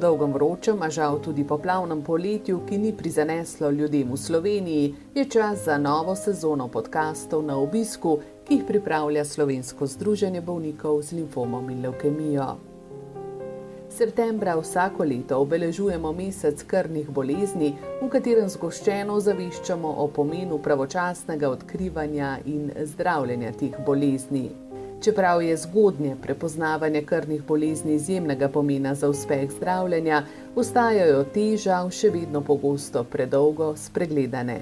Dolgem vročem, a žal tudi poplavnem poletju, ki ni prizaneslo ljudem v Sloveniji, je čas za novo sezono podkastov na obisku, ki jih pripravlja Slovensko združenje bolnikov z limfomom in leukemijo. Septembra vsako leto obeležujemo mesec krvnih bolezni, v katerem zgoščeno zaviščamo o pomenu pravočasnega odkrivanja in zdravljenja teh bolezni. Čeprav je zgodnje prepoznavanje krvnih bolezni izjemnega pomena za uspeh zdravljenja, ostajajo te žal še vedno pogosto predolgo spregledane.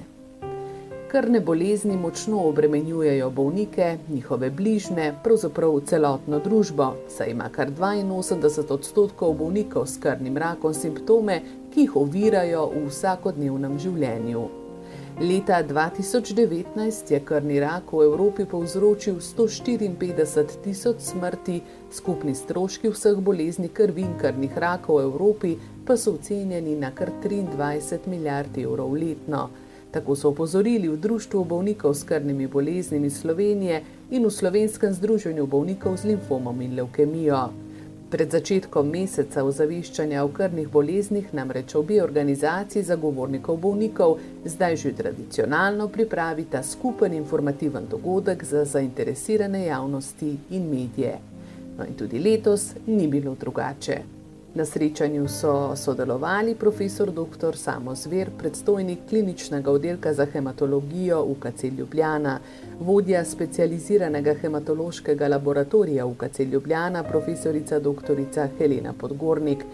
Krvne bolezni močno obremenjujejo bolnike, njihove bližnje, pravzaprav celotno družbo, saj ima kar 82 odstotkov bolnikov s krvnim rakom simptome, ki jih ovirajo v vsakodnevnem življenju. Leta 2019 je krvni rak v Evropi povzročil 154 tisoč smrti, skupni stroški vseh bolezni krvi in krvnih rakov v Evropi pa so ocenjeni na kar 23 milijard evrov letno. Tako so opozorili v Društvu bolnikov s krvnimi boleznimi Slovenije in v Slovenskem združenju bolnikov z limfomom in leukemijo. Pred začetkom meseca ozaveščanja o krvnih boleznih namreč obi organizaciji zagovornikov bolnikov zdaj že tradicionalno pripravita skupen informativen dogodek za zainteresirane javnosti in medije. No in tudi letos ni bilo drugače. Na srečanju so sodelovali profesor dr. Samo Zver, predstojnik kliničnega oddelka za hematologijo UKC Ljubljana, vodja specializiranega hematološkega laboratorija UKC Ljubljana, profesorica dr. Helena Podgornik,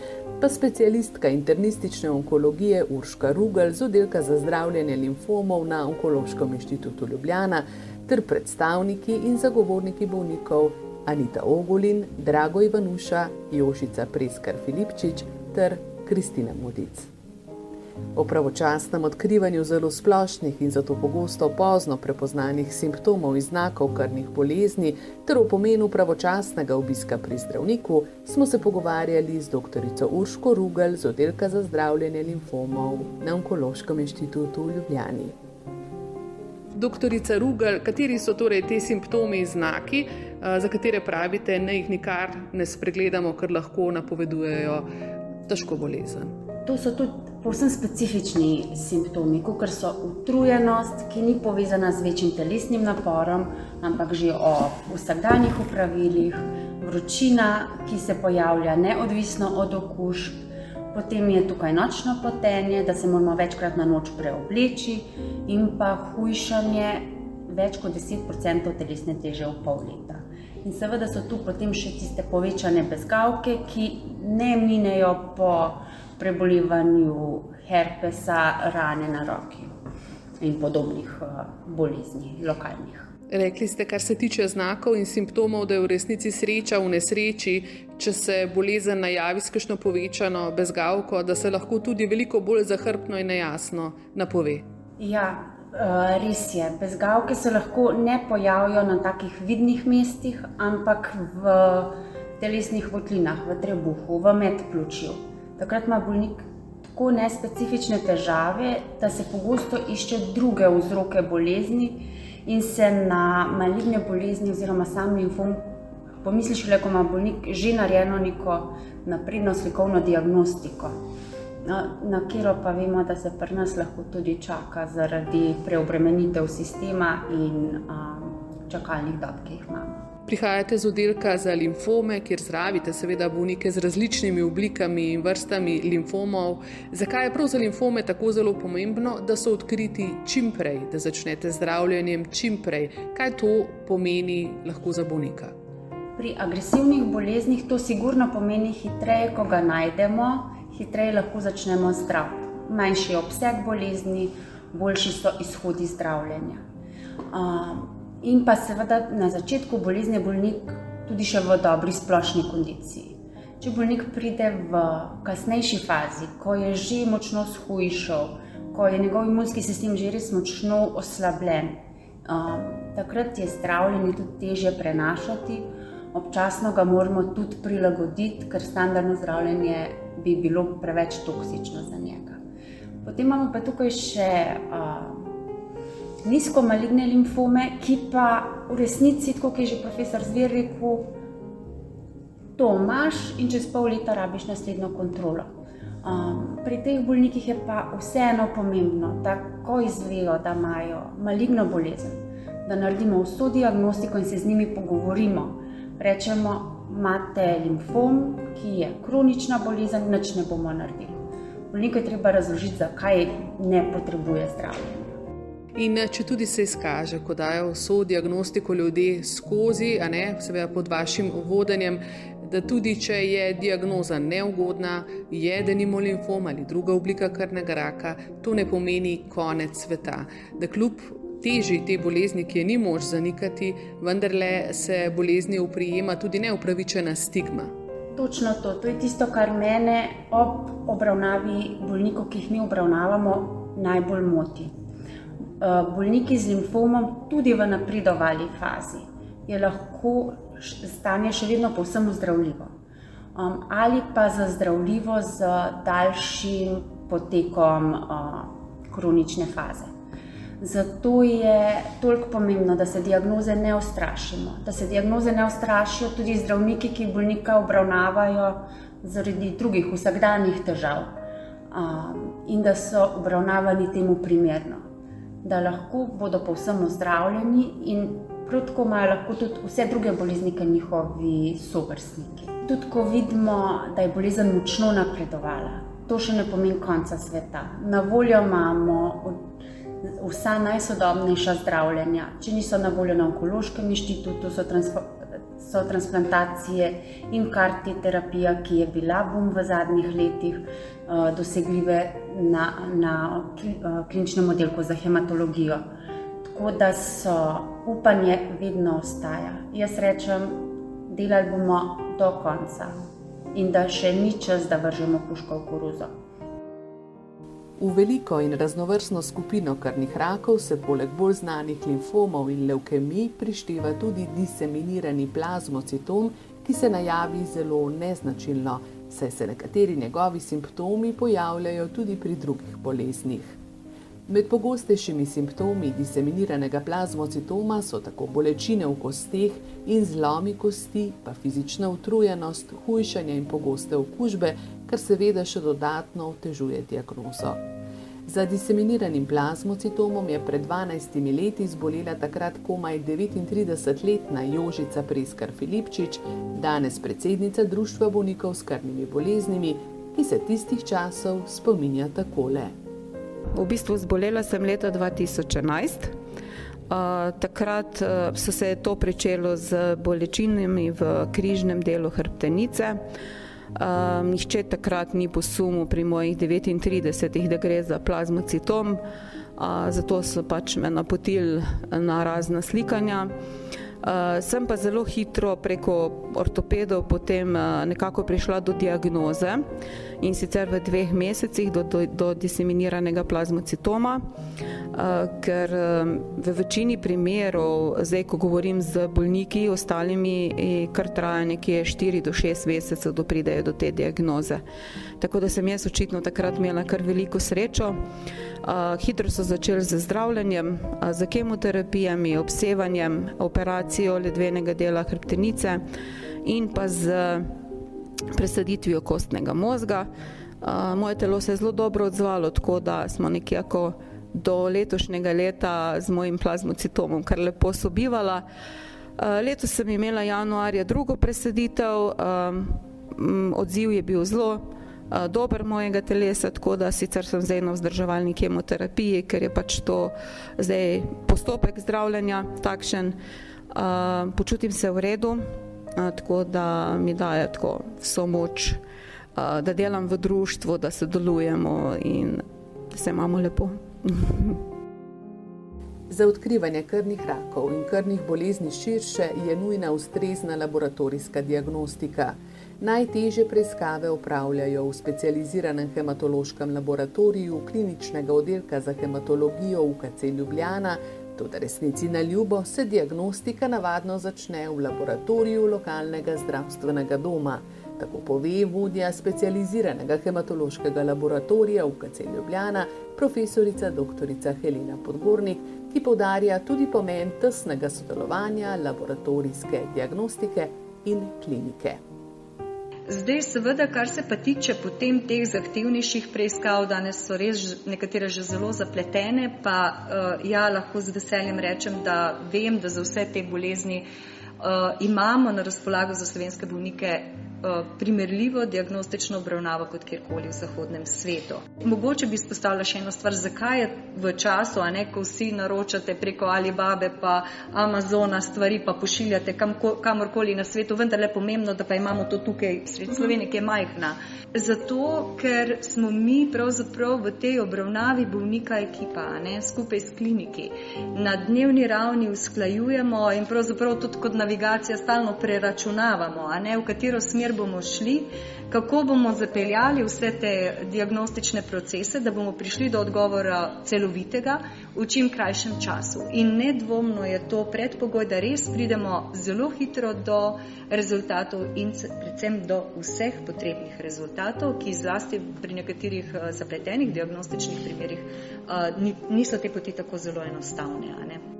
pa specialistka internistične onkologije Urška Rugel z oddelka za zdravljenje limfomov na Onkološkem inštitutu Ljubljana ter predstavniki in zagovorniki bolnikov Anita Ogulin, Drago Ivanuša, Jošica Preskar Filipčič ter Kristina Mudic. O pravočasnem odkrivanju zelo splošnih in zato pogosto pozno prepoznanih simptomov in znakov krvnih bolezni ter o pomenu pravočasnega obiska pri zdravniku smo se pogovarjali z dr. Urško Rugel z oddelka za zdravljenje limfomov na Onkološkem inštitutu v Ljubljani. Doktorica Rugel, kateri so torej te simptomi in znaki, eh, za katere pravite, da jih nikar ne spregledamo, ker lahko napovedujejo težko bolezen? To so tudi povsem specifični simptomi, kot so utrujenost, ki ni povezana z večjim telesnim naporom, ampak že o vsakdanjih upravilih, vročina, ki se pojavlja neodvisno od okužb. Potem je tukaj nočno potenje, da se moramo večkrat na noč preobleči, in pa hujšanje več kot 10% telesne teže v pol leta. In seveda so tu potem še tiste povečane bezgavke, ki ne minejo po prebolevanju herpesa, rane na roki in podobnih eh, bolezni, lokalnih. Rekli ste, kar se tiče znakov in simptomov, da je v resnici sreča v nesreči, če se bolezen najavi s kakšno povečano bezgavko, da se lahko tudi veliko bolj zahrbno in nejasno napove. Ja, eh, res je. Bezgavke se lahko ne pojavijo na takih vidnih mestih, ampak v telesnih votlinah, v trebuhu, v medplčju. Takrat ima bolnik tako nespecifične težave, da se pogosto išče druge vzroke bolezni in se na maligne bolezni oziroma sam limfom pomisliš, da ima bolnik že narejeno neko napredno slikovno diagnostiko. Na, na katero pa vemo, da se pri nas lahko tudi čaka zaradi preobremenitev sistema in um, čakalnih dob, ki jih imamo. Prihajate z oddelka za limfome, kjer zdravite, seveda, bolnike z različnimi oblikami in vrstami limfomov. Zakaj je prav za limfome tako zelo pomembno, da so odkriti čim prej, da začnete zdravljenjem čim prej? Kaj to pomeni lahko za bolnika? Pri agresivnih boleznih to sigurno pomeni hitreje, ko ga najdemo, hitreje lahko začnemo zdraviti. Manjši obseg bolezni, boljši so izhodi zdravljenja. In pa seveda na začetku bolezni je bolnik tudi še v dobri splošni kondiciji. Če bolnik pride v kasnejši fazi, ko je že močno shujšal, ko je njegov imunski sistem že res močno oslabljen, um, takrat je zdravljenje tudi teže prenašati. Občasno ga moramo tudi prilagoditi, ker standardno zdravljenje bi bilo preveč toksično za njega. Potem imamo pa tukaj še uh, nizko maligne limfome, ki pa v resnici, kot je že profesor Zver rekel, to imaš in čez pol leta rabiš naslednjo kontrolo. Um, pri teh bolnikih je pa vseeno pomembno, da ko izvejo, da imajo maligno bolezen, da naredimo vso diagnostiko in se z njimi pogovorimo. Rečemo, imate limfom, ki je kronična bolezen, nič ne bomo naredili. Bolniku je treba razložiti, zakaj ne potrebuje zdravljenja. In če tudi se izkaže, ko dajo vso diagnostiko ljudi skozi, a ne, seveda pod vašim vodenjem, da tudi če je diagnoza neugodna, je denimo limfom ali druga oblika krvnega raka, to ne pomeni konec sveta. Da kljub teži te bolezni, ki je ni moč zanikati, vendarle se bolezni uprijema tudi neupravičena stigma. Točno to, to je tisto, kar mene ob obravnavi bolnikov, ki jih mi obravnavamo, najbolj moti. Eh, bolniki z limfomom, tudi v napredovali fazi, je lahko stanje še vedno povsem zdravljivo. Um, ali pa za zdravljivo z daljšim potekom uh, kronične faze. Zato je toliko pomembno, da se diagnoze ne ustrašimo, da se diagnoze ne ustrašijo tudi zdravniki, ki bolnika obravnavajo zaradi drugih vsakdanjih težav um, in da so obravnavani temu primerno, da lahko bodo povsem ozdravljeni in prav tako imajo lahko tudi vse druge bolezni, kot njihovi sovrstniki. Tudi ko vidimo, da je bolezen močno napredovala, to še ne pomeni konca sveta. Na voljo imamo vsa najsodobnejša zdravljenja. Če niso na voljo na onkološkem inštitutu, so, so transplantacije in karti terapija, ki je bila bom v zadnjih letih dosegljive na, na uh, kliničnem oddelku za hematologijo. Tako da so upanje vedno ostaja. Jaz rečem, delali bomo do konca in da še ni čas, da vržemo puško v koruzo. V veliko in raznovrstno skupino krvnih rakov se poleg bolj znanih limfomov in leukemij prišteva tudi diseminirani plazmocitom, ki se najavi zelo neznačilno, saj se nekateri njegovi simptomi pojavljajo tudi pri drugih boleznih. Med pogostejšimi simptomi diseminiranega plazmocitoma so tako bolečine v kosteh in zlomi kosti, pa fizična utrujenost, hujšanje in pogoste okužbe, kar seveda še dodatno otežuje diagnozo. Za diseminiranim plazmocitomom je pred 12 leti zbolela takrat komaj 39-letna Jožica Preskar Filipčič, danes predsednica Društva bolnikov s krvnimi boleznimi, ki se tistih časov spominja takole. V bistvu zbolela sem leta 2011. Uh, takrat uh, se to pričelo z bolečinami v križnem delu hrbtenice. Uh, nihče takrat ni posumil pri mojih 39, da gre za plazmocitom, uh, zato so pač me napotili na razna slikanja. Uh, sem pa zelo hitro preko ortopedov potem uh, nekako prišla do diagnoze in sicer v dveh mesecih do, do, do diseminiranega plazmocitoma, uh, ker um, v večini primerov, zdaj ko govorim z bolniki, ostalimi, kar traja nekje 4 do 6 mesecev, da pridejo do te diagnoze. Tako da sem jaz očitno takrat imela kar veliko srečo. Hitro so začeli z zdravljenjem, z kemoterapijami, obsevanjem, operacijo ledvenega dela hrbtenice in pa z presaditvijo kostnega možga. Moje telo se je zelo dobro odzvalo, tako da smo nekako do letošnjega leta z mojim plazmocitomom kar lepo sobivala. Letos sem imela januarja drugo presaditev, odziv je bil zelo dober mojega telesa, tako da sicer sem zdaj na vzdrževalni kemoterapiji, ker je pač to zdaj postopek zdravljenja takšen. Počutim se v redu, tako da mi daje tako vso moč, da delam v društvu, da sodelujemo in da se imamo lepo. Za odkrivanje krvnih rakov in krvnih bolezni širše je nujna ustrezna laboratorijska diagnostika. Najtežje preiskave upravljajo v specializiranem hematološkem laboratoriju kliničnega oddelka za hematologijo UKC Ljubljana, tudi resnici na ljubo se diagnostika navadno začne v laboratoriju lokalnega zdravstvenega doma. Tako pove vodja specializiranega hematološkega laboratorija UKC Ljubljana, profesorica dr. Helena Podgornik, ki povdarja tudi pomen tesnega sodelovanja laboratorijske diagnostike in klinike. Zdaj, seveda, kar se pa tiče potem teh zahtevnejših preiskav, danes so res nekatere že zelo zapletene, pa uh, ja, lahko z veseljem rečem, da vem, da za vse te bolezni uh, imamo na razpolago za slovenske bolnike primerljivo diagnostično obravnavo kot kjerkoli v zahodnem svetu. Mogoče bi izpostavila še eno stvar, zakaj je v času, a ne, ko vsi naročate preko Alibabe pa Amazona stvari, pa pošiljate kam, kamorkoli na svetu, vendar je pomembno, da pa imamo to tukaj sred Slovenije, ki je majhna. Zato, ker smo mi pravzaprav v tej obravnavi bolnika ekipa, ne, skupaj s kliniki. Na dnevni ravni usklajujemo in pravzaprav tudi kot navigacija stalno preračunavamo, ne, v katero smer bomo šli, kako bomo zapeljali vse te diagnostične procese, da bomo prišli do odgovora celovitega v čim krajšem času. In nedvomno je to predpogoj, da res pridemo zelo hitro do rezultatov in predvsem do vseh potrebnih rezultatov, ki zlasti pri nekaterih eh, zapletenih diagnostičnih primerih eh, niso te poti tako zelo enostavne.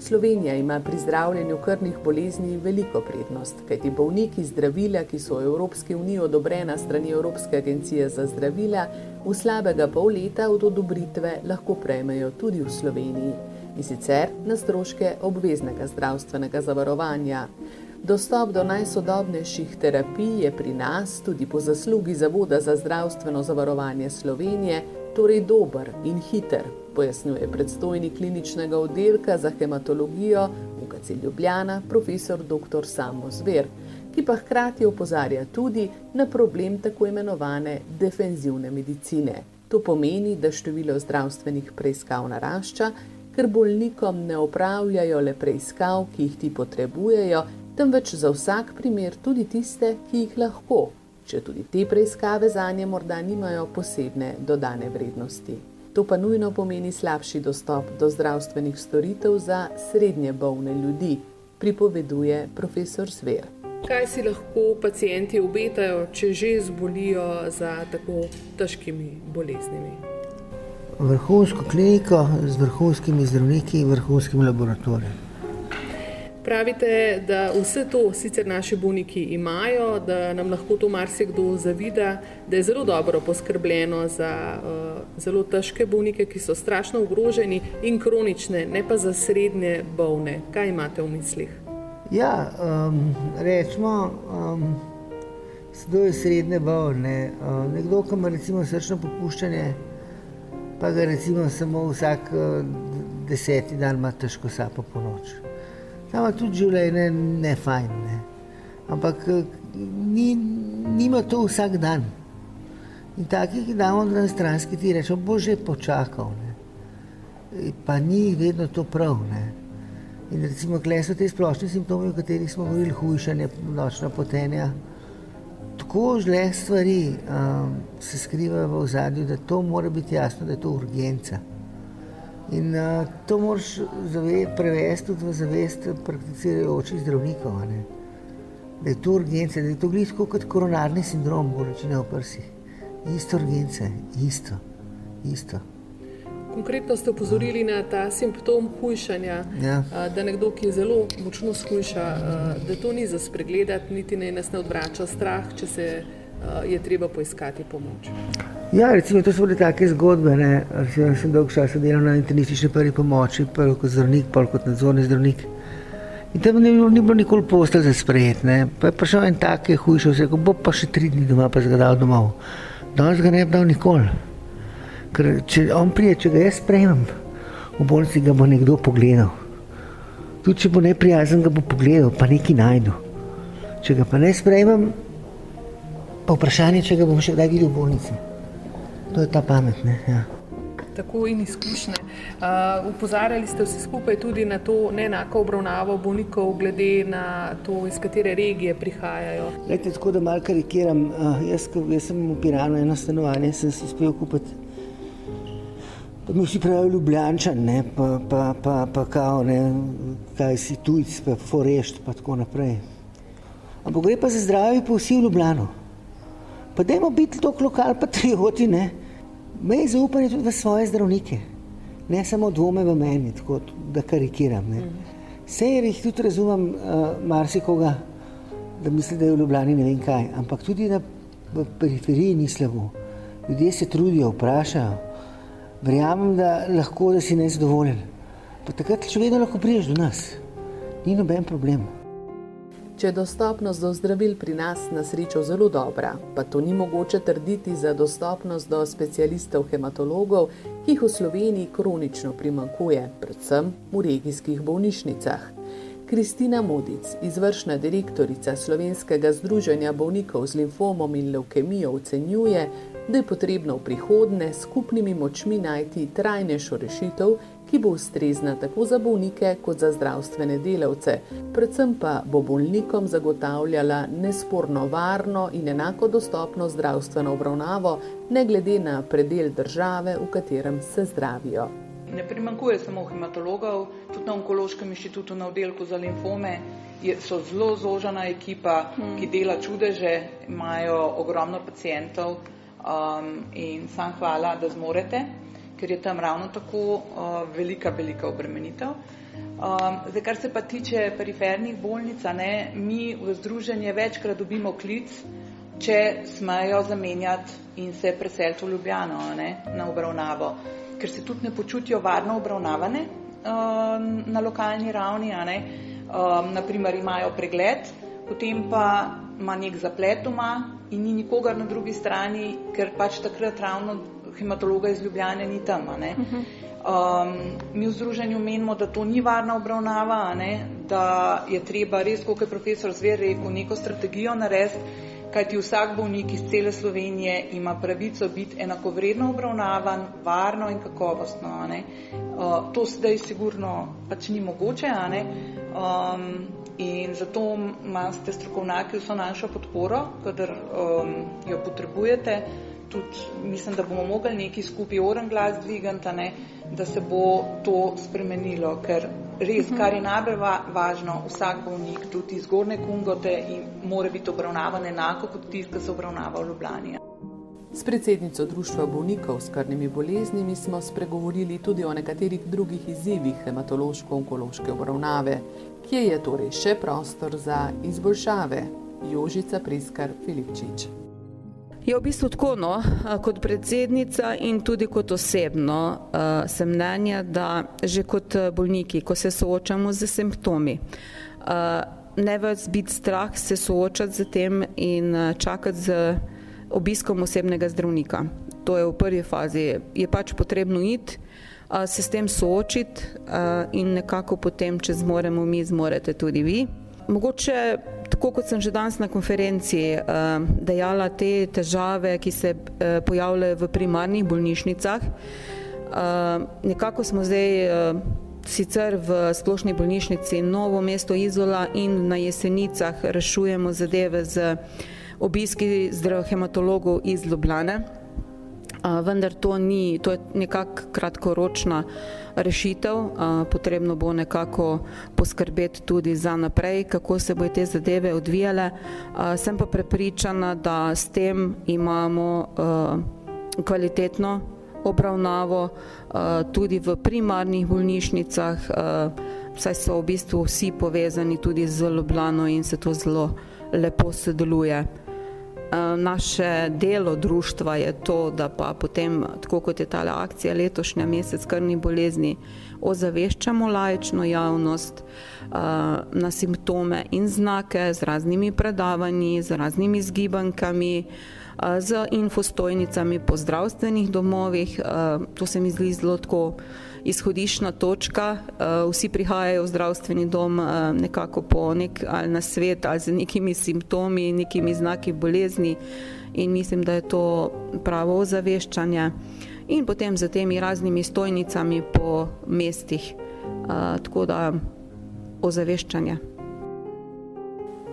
Slovenija ima pri zdravljenju krvnih bolezni veliko prednost, kajti bolniki zdravila, ki so v Evropski uniji odobrena strani Evropske agencije za zdravila, v slabega pol leta od odobritve lahko prejmejo tudi v Sloveniji in sicer na stroške obveznega zdravstvenega zavarovanja. Dostop do najsodobnejših terapij je pri nas tudi po zaslugi Zavoda za zdravstveno zavarovanje Slovenije torej dober in hiter, pojasnjuje predstojnik kliničnega oddelka za hematologijo UKC Ljubljana, profesor dr. Samo Zver, ki pa hkrati opozarja tudi na problem tako imenovane defenzivne medicine. To pomeni, da število zdravstvenih preiskav narašča, ker bolnikom ne opravljajo le preiskav, ki jih ti potrebujejo, temveč za vsak primer tudi tiste, ki jih lahko če tudi te preiskave za nje morda nimajo posebne dodane vrednosti. To pa nujno pomeni slabši dostop do zdravstvenih storitev za srednje bolne ljudi, pripoveduje profesor Sver. Kaj si lahko pacijenti obetajo, če že zbolijo za tako težkimi boleznimi? Vrhunsko kliniko z vrhunskimi zdravniki in vrhunskim laboratorijem. Pravite, da vse to sicer naši bolniki imajo, da nam lahko to marsikdo zavida, da je zelo dobro poskrbljeno za uh, zelo težke bolnike, ki so strašno ogroženi in kronične, ne pa za srednje bolne. Kaj imate v mislih? Ja, um, rečemo, um, da je srednje bolne. Uh, nekdo, ki ima recimo srčno popuščanje, pa ga recimo samo vsak uh, deseti dan ima težko sapo po noči. Tam je tudi življenje ne fajn, ne. ampak eh, ni, nima to vsak dan. In taki, ki damo na stranski, ti rečemo, bo že počakal. Ne. Pa ni vedno to prav. Ne. In recimo, kle so te splošne simptome, o katerih smo govorili, hujšanje, nočna potenja. Tako žle stvari um, se skrivajo v ozadju, da to mora biti jasno, da je to urgenca. In uh, to moraš prevesti tudi v zavest prakticirajočih zdravnikov. Ne? Da je to urgence, da je to glisko kot koronarni sindrom, bolečine v prsih. Isto urgence, isto, isto. Konkretno ste upozorili na ta simptom hujšanja, ja. da nekdo, ki je zelo močno skuša, da to ni za spregledati, niti ne nas ne odvrača strah, če se je treba poiskati pomoč. Ja, recimo, to so bile take zgodbe. Recimo, sem dolgo časa delal na internistični prvi pomoči, prvo kot zdravnik, pol kot nadzorni zdravnik. In tam ni, ni bilo nikoli postelj za sprejet. Ne. Pa je prišel en tak, ki je hujšal, se je rekel, bo pa še tri dni doma, pa se ga dal domov. Danes ga ne bi dal nikoli. Ker če on prije, če ga jaz sprejemem, v bolnici ga bo nekdo pogledal. Tudi če bo neprijazen, ga bo pogledal, pa nekaj najdu. Če ga pa ne sprejemem, pa vprašanje, če ga bom še kdaj videl v bolnici. To je ta pamet. Ja. tako in izkušnje. Uh, upozarjali ste vsi skupaj tudi na to neenako obravnavo bolnikov, glede na to, iz katere regije prihajajo. Lejte, tako da malo karikiram. Uh, jaz, jaz sem v Piranu eno stanovanje, sem si uspel kupiti. Pa mi vsi pravijo, ljubljančan, ne, pa, pa, pa, pa kao, ne, kaj si tujc, pa forešt, pa tako naprej. Ampak gre pa za zdravje, pa vsi v Ljubljano. Pa dajmo biti tako lokal patrioti, ne. Me je zaupanje tudi v svoje zdravnike, ne samo dvome v meni, tako da karikiram, ne. Vse jih tudi razumem uh, marsikoga, da misli, da je v Ljubljani ne vem kaj, ampak tudi na periferiji ni slabo. Ljudje se trudijo, vprašajo, verjamem, da lahko, da si nezadovoljen. Pa takrat vedno lahko priješ do nas, ni noben problem. Če je dostopnost do zdravil pri nas na srečo zelo dobra, pa to ni mogoče trditi za dostopnost do specialistov hematologov, ki jih v Sloveniji kronično primankuje, predvsem v regijskih bolnišnicah. Kristina Modic, izvršna direktorica Slovenskega združenja bolnikov z limfomom in leukemijo, ocenjuje, da je potrebno v prihodnje skupnimi močmi najti trajnejšo rešitev, ki bo ustrezna tako za bolnike kot za zdravstvene delavce, predvsem pa bo bolnikom zagotavljala nesporno varno in enako dostopno zdravstveno obravnavo, ne glede na predel države, v katerem se zdravijo. Ne primankuje samo hematologov, tudi na Onkološkem inštitutu na oddelku za limfome so zelo zožena ekipa, ki dela čudeže, imajo ogromno pacijentov um, in sam hvala, da zmorete, ker je tam ravno tako uh, velika, velika obremenitev. Um, zdaj, kar se pa tiče perifernih bolnic, ne, mi v združenje večkrat dobimo klic, če smejo zamenjati in se preseliti v Ljubljano ne, na obravnavo ker se tudi ne počutijo varno obravnavane uh, na lokalni ravni. Um, naprimer, imajo pregled, potem pa ima nek zaplet doma in ni nikogar na drugi strani, ker pač takrat ravno hematologa iz Ljubljane ni tam. Um, mi v združenju menimo, da to ni varna obravnava, da je treba res, kot je profesor Zver rekel, neko strategijo narediti kajti vsak bolnik iz cele Slovenije ima pravico biti enakovredno obravnavan, varno in kakovostno. Uh, to zdaj sigurno pač ni mogoče, um, in zato imate strokovnjaki vso našo podporo, kadar um, jo potrebujete. Tudi mislim, da bomo mogli neki skupaj oren glas dvigati, da se bo to spremenilo, ker res, kar je najbolj važno, vsak bolnik, tudi iz zgornje kungote, mora biti obravnavan enako kot tisti, ki se obravnava v Ljubljani. S predsednico Društva bolnikov s krvnimi boleznimi smo spregovorili tudi o nekaterih drugih izzivih hematološko-onkološke obravnave, kje je torej še prostor za izboljšave. Jožica Priskar Filipčič. Je v bistvu tako, no, kot predsednica in tudi kot osebno sem mnenja, da že kot bolniki, ko se soočamo z simptomi, ne več biti strah se soočati z tem in čakati z obiskom osebnega zdravnika. To je v prvi fazi. Je pač potrebno iti, se s tem soočiti in nekako potem, če zmoremo mi, zmorete tudi vi. Mogoče, tako kot sem že danes na konferenci eh, dejala, te težave, ki se eh, pojavljajo v primarnih bolnišnicah, eh, nekako smo zdaj sicer v splošni bolnišnici Novo mesto Izola in na jesenicah rešujemo zadeve z obiski zdravhematologov iz Ljubljane vendar to ni, to je nekako kratkoročna rešitev, potrebno bo nekako poskrbeti tudi za naprej, kako se bo te zadeve odvijale. Sem pa prepričana, da s tem imamo kvalitetno obravnavo tudi v primarnih bolnišnicah, saj so v bistvu vsi povezani tudi z Ljubljano in se to zelo lepo sodeluje. Eh, naše delo društva je to, da pa potem, tako kot je ta akcija letošnja mesec krvni bolezni, ozaveščamo lajično javnost uh, na simptome in znake z raznimi predavanji, z raznimi zgibankami, uh, z infostojnicami po zdravstvenih domovih. To se mi zdi zelo tako izhodišna točka. Uh, vsi prihajajo v zdravstveni dom uh, nekako po nek ali na svet ali z nekimi simptomi, nekimi znaki bolezni in mislim, da je to pravo ozaveščanje. in potem z temi raznimi stojnicami po mestih. Tako da ozaveščanje.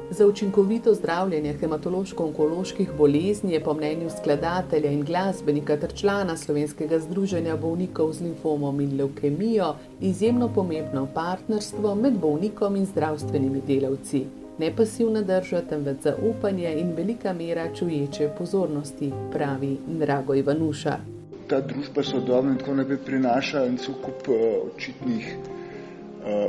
Za učinkovito zdravljenje hematološko-onkoloških bolezni je po mnenju skladatelja in glasbenika ter člana Slovenskega združenja bolnikov z limfomom in leukemijo izjemno pomembno partnerstvo med bolnikom in zdravstvenimi delavci. Ne pasivna drža, temveč zaupanje in velika mera čuječe pozornosti, pravi Drago Ivanuša. Ta družba sodobna in tako naprej prinaša en skup uh, očitnih uh,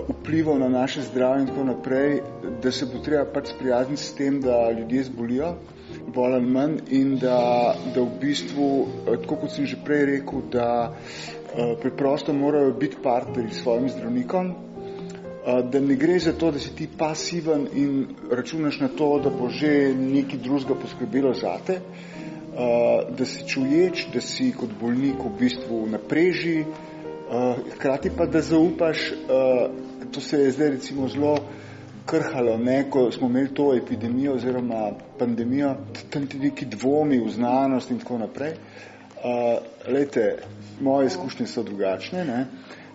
vplivov na naše zdravje in tako naprej, da se bo treba pač sprijazniti s tem, da ljudje zbolijo bolj ali manj in da, da v bistvu, uh, tako kot sem že prej rekel, da uh, preprosto morajo biti partnerji s svojim zdravnikom, da ne gre za to, da si ti pasiven in računaš na to, da bo že neki drugega poskrbelo zate, da si čuječ, da si kot bolnik v bistvu napreži, hkrati pa, da zaupaš, uh, to se je zdaj recimo zelo krhalo, ne, ko smo imeli to epidemijo oziroma pandemijo, tam ti neki dvomi v znanost in tako naprej. Uh, lejte, moje izkušnje so drugačne, ne,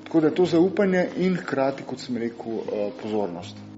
tako da to zaupanje in hkrati, kot sem rekel, pozornost.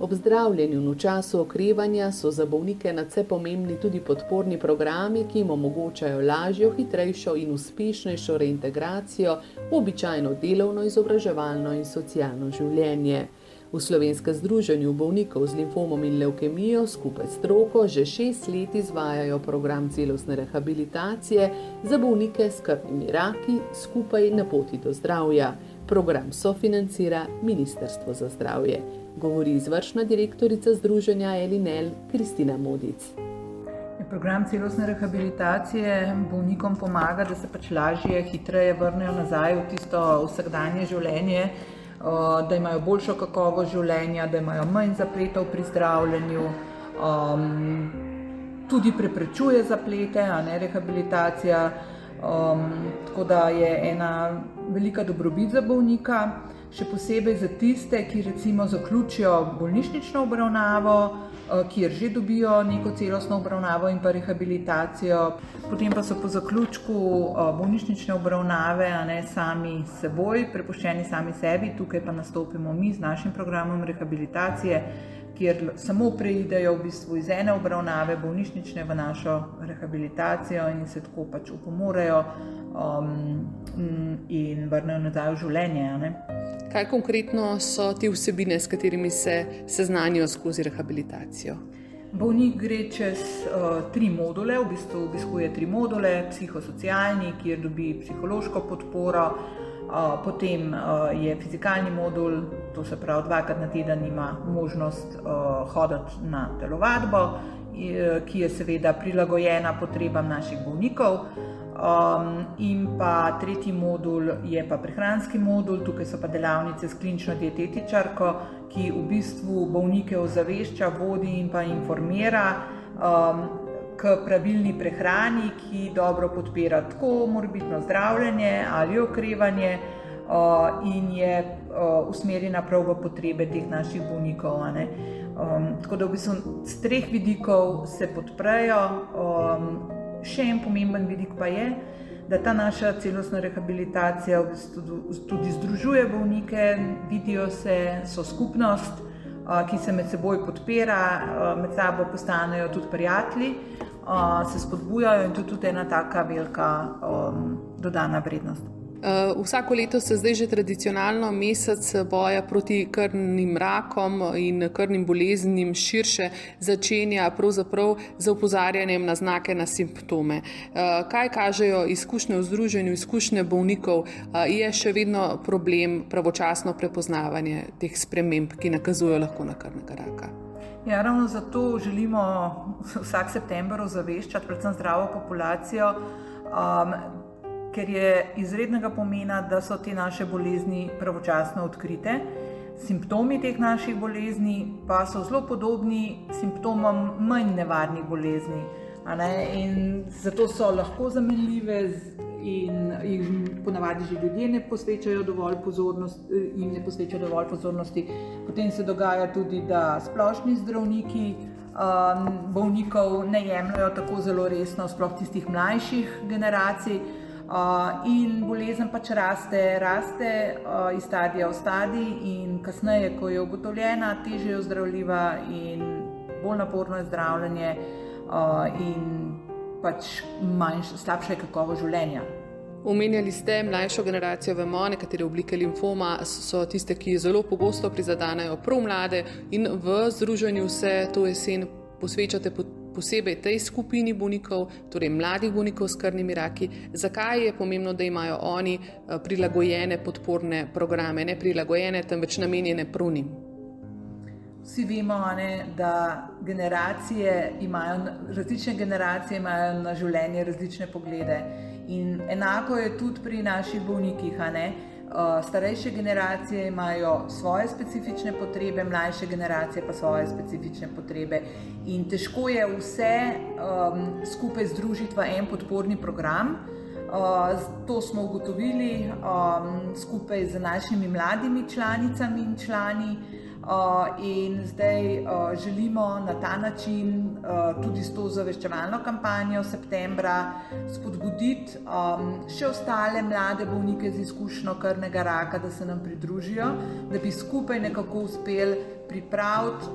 Ob zdravljenju in v času okrevanja so za bolnike nadvse pomembni tudi podporni programi, ki jim omogočajo lažjo, hitrejšo in uspešnejšo reintegracijo v običajno delovno, izobraževalno in socialno življenje. V Slovenskem združenju bolnikov z limfomom in leukemijo skupaj s stroko že šest let izvajajo program celostne rehabilitacije za bolnike s krvnimi raki skupaj na poti do zdravja. Program sofinancira Ministrstvo za zdravje govori izvršna direktorica Združenja Elinel Kristina Modic. Program celostne rehabilitacije bolnikom pomaga, da se pač lažje, hitreje vrnejo nazaj v tisto vsakdanje življenje, da imajo boljšo kakovo življenja, da imajo manj zapletov pri zdravljenju, um, tudi preprečuje zaplete, a ne rehabilitacija. Um, tako da je ena velika dobrobit za bolnika še posebej za tiste, ki recimo zaključijo bolnišnično obravnavo, eh, kjer že dobijo neko celostno obravnavo in pa rehabilitacijo, potem pa so po zaključku eh, bolnišnične obravnave ne, sami seboj, prepuščeni sami sebi, tukaj pa nastopimo mi z našim programom rehabilitacije, kjer samo preidejo v bistvu iz ene obravnave bolnišnične v našo rehabilitacijo in se tako pač upomorejo um, in vrnejo nazaj v življenje. Kaj konkretno so te vsebine, s katerimi se seznanijo skozi rehabilitacijo? Bolnik gre čez uh, tri module, v bistvu obiskuje tri module, psihosocialni, kjer dobi psihološko podporo, uh, potem uh, je fizikalni modul, to se pravi, dvakrat na teden ima možnost uh, hoditi na telovadbo, ki je seveda prilagojena potrebam naših bolnikov. Um, in pa tretji modul je pa prehranski modul, tukaj so pa delavnice s klinično dietetičarko, ki v bistvu bolnike ozavešča, vodi in pa informira um, k pravilni prehrani, ki dobro podpira tako morbitno zdravljenje ali okrevanje in je usmerjena prav v potrebe teh naših bolnikov. Um, tako da v bistvu z treh vidikov se podprejo. Um, Še en pomemben vidik pa je, da ta naša celostna rehabilitacija v bistvu tudi združuje bolnike, vidijo se, so skupnost, ki se med seboj podpira, med sabo postanejo tudi prijatelji, se spodbujajo in to je tudi ena taka velika dodana vrednost. Eh, vsako leto se zdaj že tradicionalno mesec boja proti krvnim rakom in krvnim boleznim širše začenja pravzaprav z opozarjanjem na znake, na simptome. Eh, kaj kažejo izkušnje v združenju, izkušnje bolnikov, eh, je še vedno problem pravočasno prepoznavanje teh sprememb, ki nakazujejo lahko na krvnega raka. Ja, ravno zato želimo vsak september ozaveščati predvsem zdravo populacijo. Um, ker je izrednega pomena, da so te naše bolezni pravočasno odkrite. Simptomi teh naših bolezni pa so zelo podobni simptomom manj nevarnih bolezni. In zato so lahko zamenljive, in jih ponavadi že ljudje ne posvečajo dovolj pozornosti, jim ne posvečajo dovolj pozornosti. Potem se dogaja tudi, da splošni zdravniki um, bolnikov ne jemljajo tako zelo resno, sploh tistih mlajših generacij. In bolezen pač raste, raste iz stadija v stadij, in kasneje, ko je ugotovljena, teže je ozdravljiva in bolj naporno je zdravljenje, in pač manjš, slabša je kakovost življenja. Omenjali ste mlajšo generacijo, vemo, nekatere oblike limfoma so tiste, ki zelo pogosto prizadanejo prav mlade in v združenju se to jesen posvečate posebej tej skupini bolnikov, torej mladih bolnikov s krvnimi raki, zakaj je pomembno, da imajo oni eh, prilagojene podporne programe, ne prilagojene, temveč namenjene prunim. Vsi vemo, ne, da generacije imajo, različne generacije imajo na življenje različne poglede. In enako je tudi pri naših bolnikih. Eh, starejše generacije imajo svoje specifične potrebe, mlajše generacije pa svoje specifične potrebe. In težko je vse um, skupaj združiti v en podporni program. Uh, to smo ugotovili um, skupaj z našimi mladimi članicami in člani. Uh, in zdaj uh, želimo na ta način, uh, tudi s to zaveščevalno kampanjo septembra, spodbuditi še ostale mlade bolnike z izkušnjo krvnega raka, da se nam pridružijo, da bi skupaj nekako uspeli pripraviti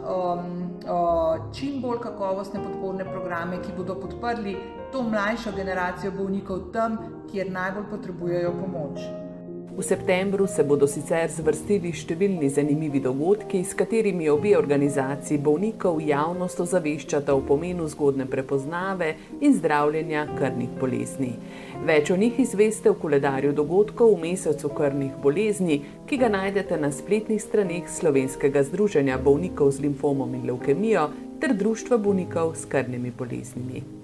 čim bolj kakovostne podporne programe, ki bodo podprli to mlajšo generacijo bolnikov tam, kjer najbolj potrebujejo pomoč. V septembru se bodo sicer zvrstili številni zanimivi dogodki, s katerimi obe organizaciji bolnikov javnost ozaveščata o pomenu zgodne prepoznave in zdravljenja krvnih bolezni. Več o njih izveste v koledarju dogodkov v mesecu krvnih bolezni, ki ga najdete na spletnih straneh Slovenskega združenja bolnikov z limfomom in leukemijo ter Društva bolnikov s krvnimi boleznimi.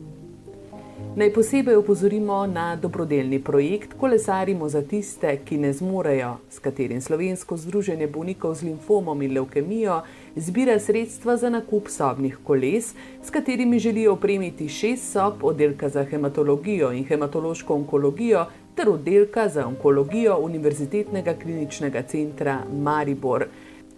Naj posebej opozorimo na dobrodelni projekt Kolesarimo za tiste, ki ne zmorejo, s katerim Slovensko združenje bolnikov z limfomom in leukemijo zbira sredstva za nakup sobnih koles, s katerimi želijo opremiti šest sob oddelka za hematologijo in hematološko onkologijo ter oddelka za onkologijo Univerzitetnega kliničnega centra Maribor.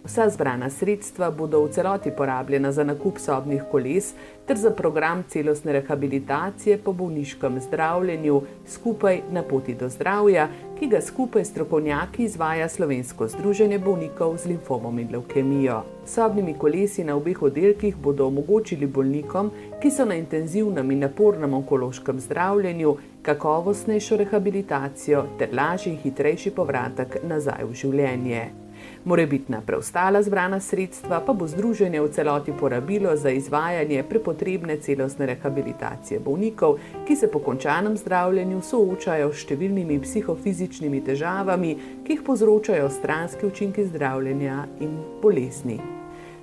Vsa zbrana sredstva bodo v celoti porabljena za nakup sobnih koles ter za program celostne rehabilitacije po bolniškem zdravljenju skupaj na poti do zdravja, ki ga skupaj s strokovnjaki izvaja Slovensko združenje bolnikov z limfomom in leukemijo. Sobnimi kolesi na obeh oddelkih bodo omogočili bolnikom, ki so na intenzivnem in napornem onkološkem zdravljenju, kakovostnejšo rehabilitacijo ter lažji in hitrejši povratek nazaj v življenje. Morebitna preostala zbrana sredstva pa bo združenje v celoti porabilo za izvajanje prepotrebne celostne rehabilitacije bolnikov, ki se po končanem zdravljenju soočajo s številnimi psihofizičnimi težavami, ki jih povzročajo stranski učinki zdravljenja in bolezni.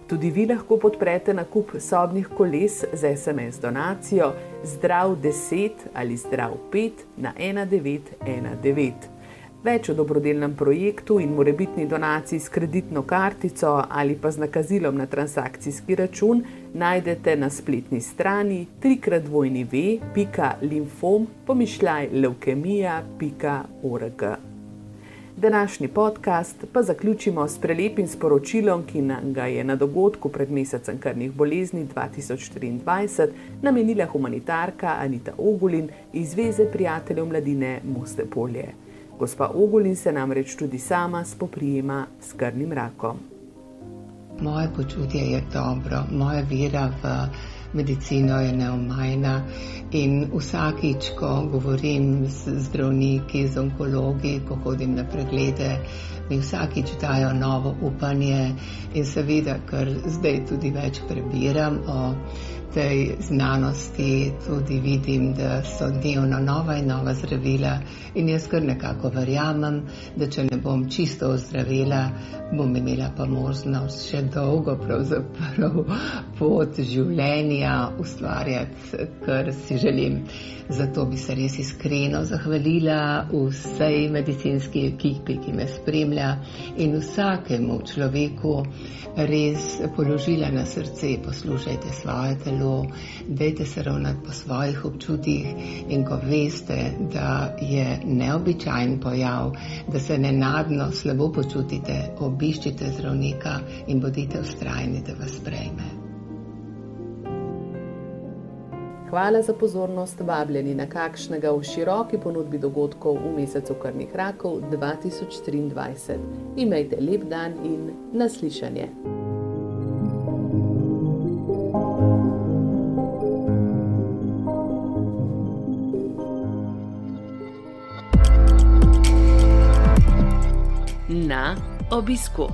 Tudi vi lahko podprete nakup sobnih koles z SMS donacijo Zdrav 10 ali Zdrav 5 na 1919. Več o dobrodelnem projektu in morebitni donaciji s kreditno kartico ali pa z nakazilom na transakcijski račun najdete na spletni strani leukemija.org. Današnji podcast pa zaključimo s prelepim sporočilom, ki nam ga je na dogodku pred mesecem krvnih bolezni 2024 namenila humanitarka Anita Ogulin iz Zveze prijateljev mladine Moste Polje. Gospa Ogulin se namreč tudi sama spoprijema s krvnim rakom. Moje počutje je dobro, moja vera v medicino je neomajna in vsakič, ko govorim z zdravniki, z onkologi, ko hodim na preglede, mi vsakič dajo novo upanje in seveda, ker zdaj tudi več prebiram o tej znanosti tudi vidim, da so dnevno nova in nova zdravila in jaz kar nekako verjamem, da če ne bom čisto ozdravila, bom imela pa možnost še dolgo pravzaprav pot življenja ustvarjati, kar si želim. Zato bi se res iskreno zahvalila vsej medicinski ekipi, ki me spremlja in vsakemu človeku res položila na srce, poslušajte svoje telo telo, dejte se ravnati po svojih občutjih in ko veste, da je neobičajen pojav, da se nenadno slabo počutite, obiščite zdravnika in bodite ustrajni, da vas sprejme. Hvala za pozornost, vabljeni na kakšnega v široki ponudbi dogodkov v mesecu krvnih rakov 2023. Imejte lep dan in naslišanje. Na obisku.